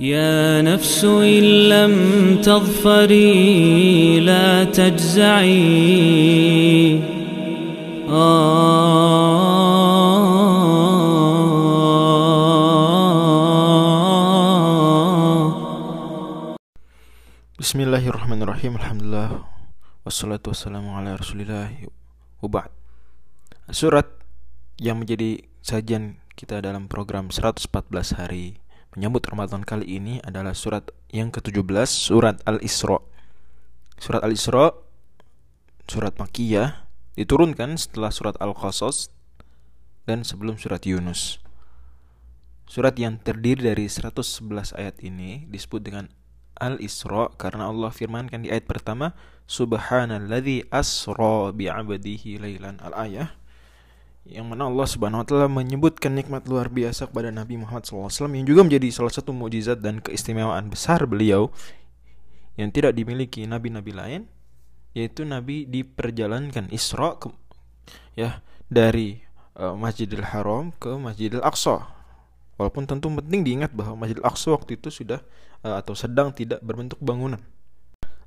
يا نفس إن لم تظفري لا تجزعي Bismillahirrahmanirrahim Alhamdulillah Wassalatu wassalamu ala rasulillah Ubad Surat yang menjadi sajian kita dalam program 114 hari menyambut Ramadan kali ini adalah surat yang ke-17 Surat Al-Isra. Surat Al-Isra Surat Makiyah Diturunkan setelah surat Al-Qasas Dan sebelum surat Yunus. Surat yang terdiri dari 111 ayat ini disebut dengan Al-Isra karena Allah firmankan di ayat pertama Subhanalladzi asra bi'abdihi lailan al-ayah yang mana Allah Subhanahu wa taala menyebutkan nikmat luar biasa kepada Nabi Muhammad SAW yang juga menjadi salah satu mukjizat dan keistimewaan besar beliau yang tidak dimiliki nabi-nabi lain yaitu nabi diperjalankan Isra ke, ya dari uh, Masjidil Haram ke Masjidil Aqsa. Walaupun tentu penting diingat bahwa Masjidil Aqsa waktu itu sudah uh, atau sedang tidak berbentuk bangunan.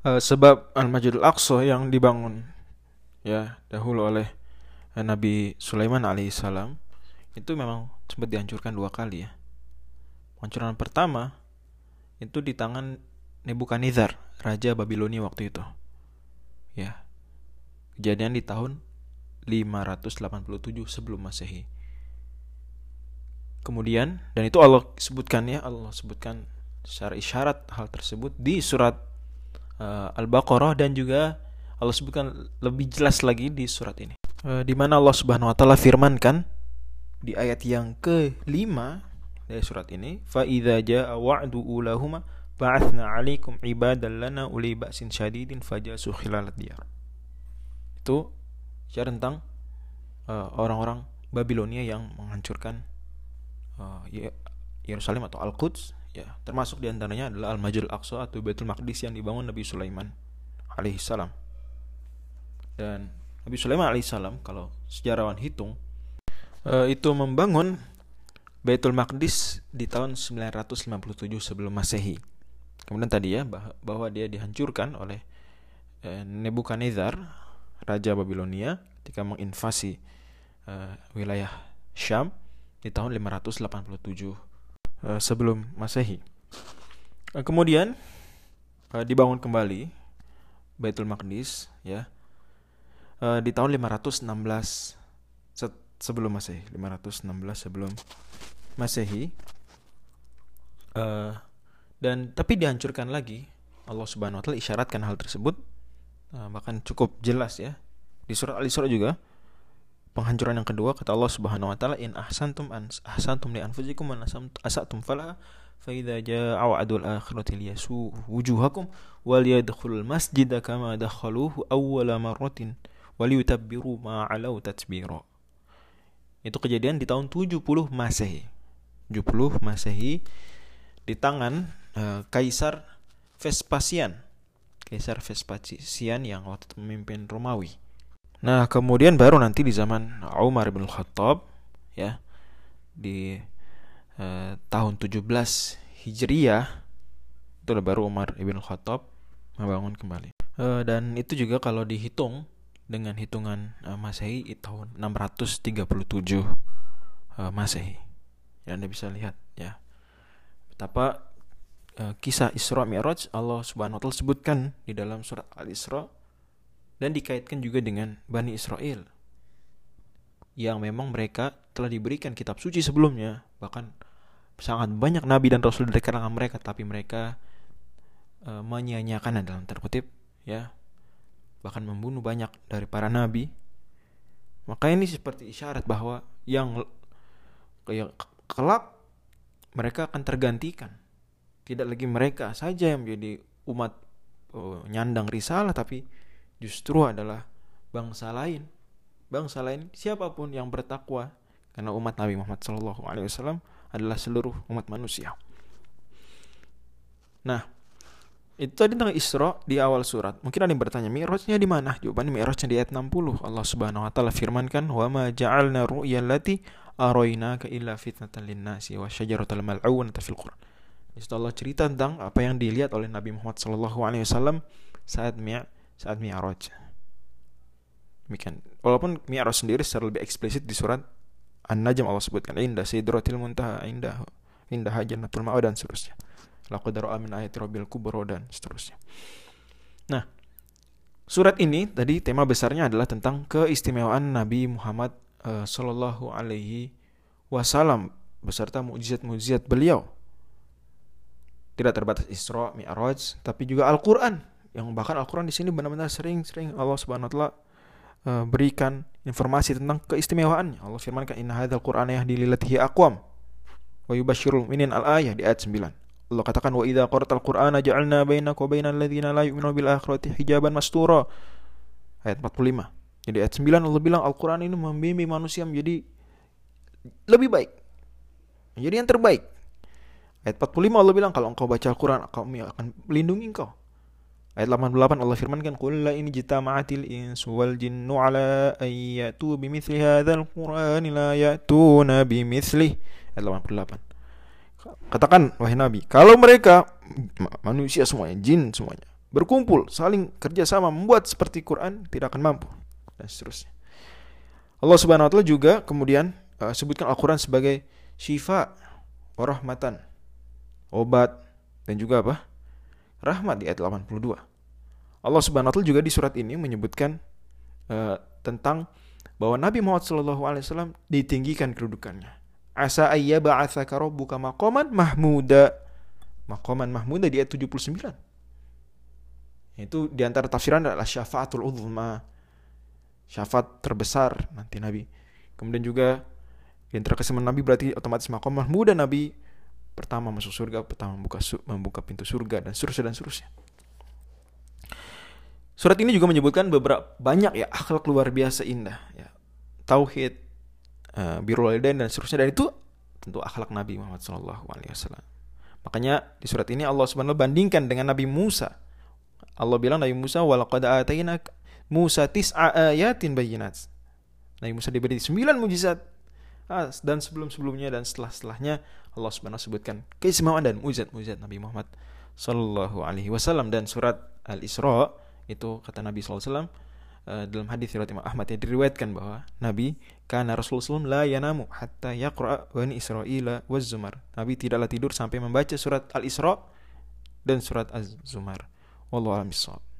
Uh, sebab Al-Masjidil Aqsa yang dibangun ya dahulu oleh Nabi Sulaiman alaihissalam itu memang sempat dihancurkan dua kali ya. Penghancuran pertama itu di tangan Nebukadnezar, raja Babilonia waktu itu. Ya. Kejadian di tahun 587 sebelum Masehi. Kemudian dan itu Allah sebutkan ya, Allah sebutkan secara isyarat hal tersebut di surat uh, Al-Baqarah dan juga Allah sebutkan lebih jelas lagi di surat ini. Uh, di mana Allah Subhanahu wa taala firmankan di ayat yang kelima dari surat ini, "Fa idza jaa wa'du ulahuma ba'athna 'alaikum ibadan lana uli ba'sin syadidin fajasu khilalat diyar." Itu bicara tentang orang-orang uh, Babilonia yang menghancurkan uh, Yerusalem atau Al-Quds ya termasuk di antaranya adalah Al-Majul Aqsa atau Baitul Maqdis yang dibangun Nabi Sulaiman alaihissalam dan Nabi Sulaiman alaihissalam kalau sejarawan hitung uh, itu membangun Baitul Maqdis di tahun 957 sebelum Masehi kemudian tadi ya bahwa dia dihancurkan oleh uh, Nebukadnezar raja Babilonia ketika menginvasi uh, wilayah Syam di tahun 587 uh, sebelum Masehi. Kemudian dibangun kembali Baitul Maqdis ya uh, di tahun 516 se sebelum Masehi, 516 sebelum Masehi. Uh, dan tapi dihancurkan lagi. Allah Subhanahu wa taala isyaratkan hal tersebut. Uh, bahkan cukup jelas ya. Di surat Al-Isra juga penghancuran yang kedua kata Allah Subhanahu wa taala in ahsantum an ahsantum li anfusikum wa asatum fala fa idza jaa wa'dul akhirati liyasu wujuhakum wal yadkhulul masjida kama dakhaluhu awwala marratin wal yutabbiru ma alau tatbira itu kejadian di tahun 70 Masehi. 70 Masehi di tangan uh, Kaisar Vespasian. Kaisar Vespasian yang waktu itu memimpin Romawi. Nah, kemudian baru nanti di zaman Umar bin Khattab ya di eh, tahun 17 Hijriyah itu baru Umar bin Khattab membangun kembali. Eh, dan itu juga kalau dihitung dengan hitungan eh, Masehi tahun 637 eh, Masehi. Ya Anda bisa lihat ya. Betapa eh, kisah Isra Mi'raj Allah Subhanahu wa taala sebutkan di dalam surat Al-Isra dan dikaitkan juga dengan Bani Israel yang memang mereka telah diberikan kitab suci sebelumnya bahkan sangat banyak nabi dan rasul dari kalangan mereka tapi mereka e, menyia-nyiakan dalam terkutip ya bahkan membunuh banyak dari para nabi maka ini seperti isyarat bahwa yang kelak mereka akan tergantikan tidak lagi mereka saja yang menjadi umat oh, nyandang risalah tapi justru adalah bangsa lain. Bangsa lain siapa pun yang bertakwa karena umat Nabi Muhammad SAW adalah seluruh umat manusia. Nah, itu tadi tentang Isra di awal surat. Mungkin ada yang bertanya, Mi'rajnya di mana? Jawabannya Mi'rajnya di ayat 60. Allah Subhanahu wa taala firmankan, "Wa ma ja'alna ru'ya allati araynaka illa fitnatan lin-nasi wa syajaratal mal'unata fil Qur'an." Di Allah cerita tentang apa yang dilihat oleh Nabi Muhammad SAW saat mi saat Mi'raj. Demikian. Walaupun Mi'raj sendiri secara lebih eksplisit di surat An-Najm Allah sebutkan indah sidratil muntaha indah indah jannatul ma'wa dan seterusnya. Laqad min ayati rabbil kubra dan seterusnya. Nah, surat ini tadi tema besarnya adalah tentang keistimewaan Nabi Muhammad uh, alaihi wasallam beserta mukjizat-mukjizat beliau. Tidak terbatas Isra, Mi'raj, tapi juga Al-Qur'an yang bahkan Al-Qur'an di sini benar-benar sering-sering Allah Subhanahu wa taala uh, berikan informasi tentang keistimewaannya. Allah firmankan inna hadzal qur'ana yahdi aqwam wa yubashshirul mu'minin al-ayah di ayat 9. Allah katakan wa idza qara'tal qur'ana ja'alna bainaka wa bainal ladzina la yu'minuna bil akhirati hijaban mastura. Ayat 45. Jadi ayat 9 Allah bilang Al-Qur'an ini membimbing manusia menjadi lebih baik. Menjadi yang terbaik. Ayat 45 Allah bilang kalau engkau baca Al-Qur'an kami akan melindungi engkau. Ayat 88 Allah firmankan Qul la in jitama'atil insu wal jinnu ala ayyatu bimithli hadzal qur'ani la ya'tuna bimithli Ayat 88 Katakan wahai Nabi Kalau mereka manusia semuanya Jin semuanya Berkumpul saling kerjasama membuat seperti Quran Tidak akan mampu Dan seterusnya Allah subhanahu wa ta'ala juga kemudian uh, Sebutkan Al-Quran sebagai Syifa Warahmatan Obat Dan juga apa rahmat di ayat 82. Allah Subhanahu wa taala juga di surat ini menyebutkan uh, tentang bahwa Nabi Muhammad wasallam ditinggikan kedudukannya. Asa ayya ba'atsaka rabbuka maqaman mahmuda. Maqaman mahmuda di ayat 79. Itu di antara tafsiran adalah syafaatul uzma. Syafaat terbesar nanti Nabi. Kemudian juga di antara Nabi berarti otomatis maqam mahmuda Nabi pertama masuk surga, pertama membuka membuka pintu surga dan seterusnya dan seterusnya. Surat ini juga menyebutkan beberapa banyak ya akhlak luar biasa indah ya. Tauhid, uh, birrul dan seterusnya dan itu tentu akhlak Nabi Muhammad SAW. Makanya di surat ini Allah Subhanahu bandingkan dengan Nabi Musa. Allah bilang Nabi Musa walaqad atayna Musa tis'a ayatin bayyinat. Nabi Musa diberi 9 mujizat ah, dan sebelum-sebelumnya dan setelah-setelahnya Allah Subhanahu sebutkan keistimewaan dan mujizat-mujizat Nabi Muhammad sallallahu alaihi wasallam dan surat Al-Isra itu kata Nabi sallallahu alaihi wasallam uh, dalam hadis riwayat Imam Ahmad yang diriwayatkan bahwa Nabi karena Rasulullah SAW la yanamu hatta yaqra Bani Israila wa Zumar. Nabi tidaklah tidur sampai membaca surat Al-Isra dan surat Az-Zumar. Wallahu a'lam